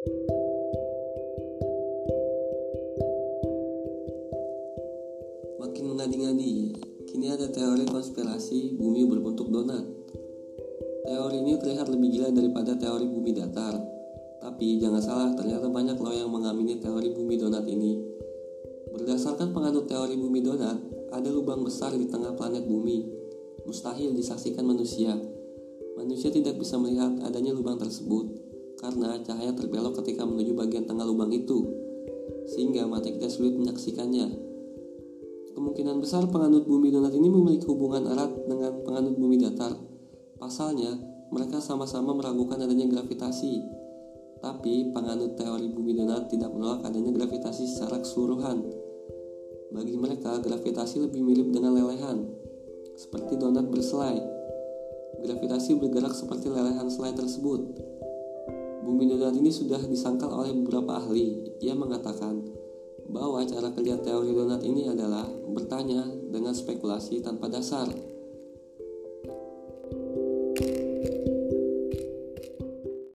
Makin mengadi-ngadi, kini ada teori konspirasi bumi berbentuk donat. Teori ini terlihat lebih gila daripada teori bumi datar. Tapi jangan salah, ternyata banyak loh yang mengamini teori bumi donat ini. Berdasarkan penganut teori bumi donat, ada lubang besar di tengah planet bumi. Mustahil disaksikan manusia. Manusia tidak bisa melihat adanya lubang tersebut karena cahaya terbelok ketika menuju bagian tengah lubang itu, sehingga mata kita sulit menyaksikannya. Kemungkinan besar penganut bumi donat ini memiliki hubungan erat dengan penganut bumi datar. Pasalnya, mereka sama-sama meragukan adanya gravitasi. Tapi penganut teori bumi donat tidak menolak adanya gravitasi secara keseluruhan. Bagi mereka, gravitasi lebih mirip dengan lelehan, seperti donat berselai. Gravitasi bergerak seperti lelehan selai tersebut. Bumi donat ini sudah disangkal oleh beberapa ahli. Ia mengatakan, bahwa cara kerja teori donat ini adalah bertanya dengan spekulasi tanpa dasar.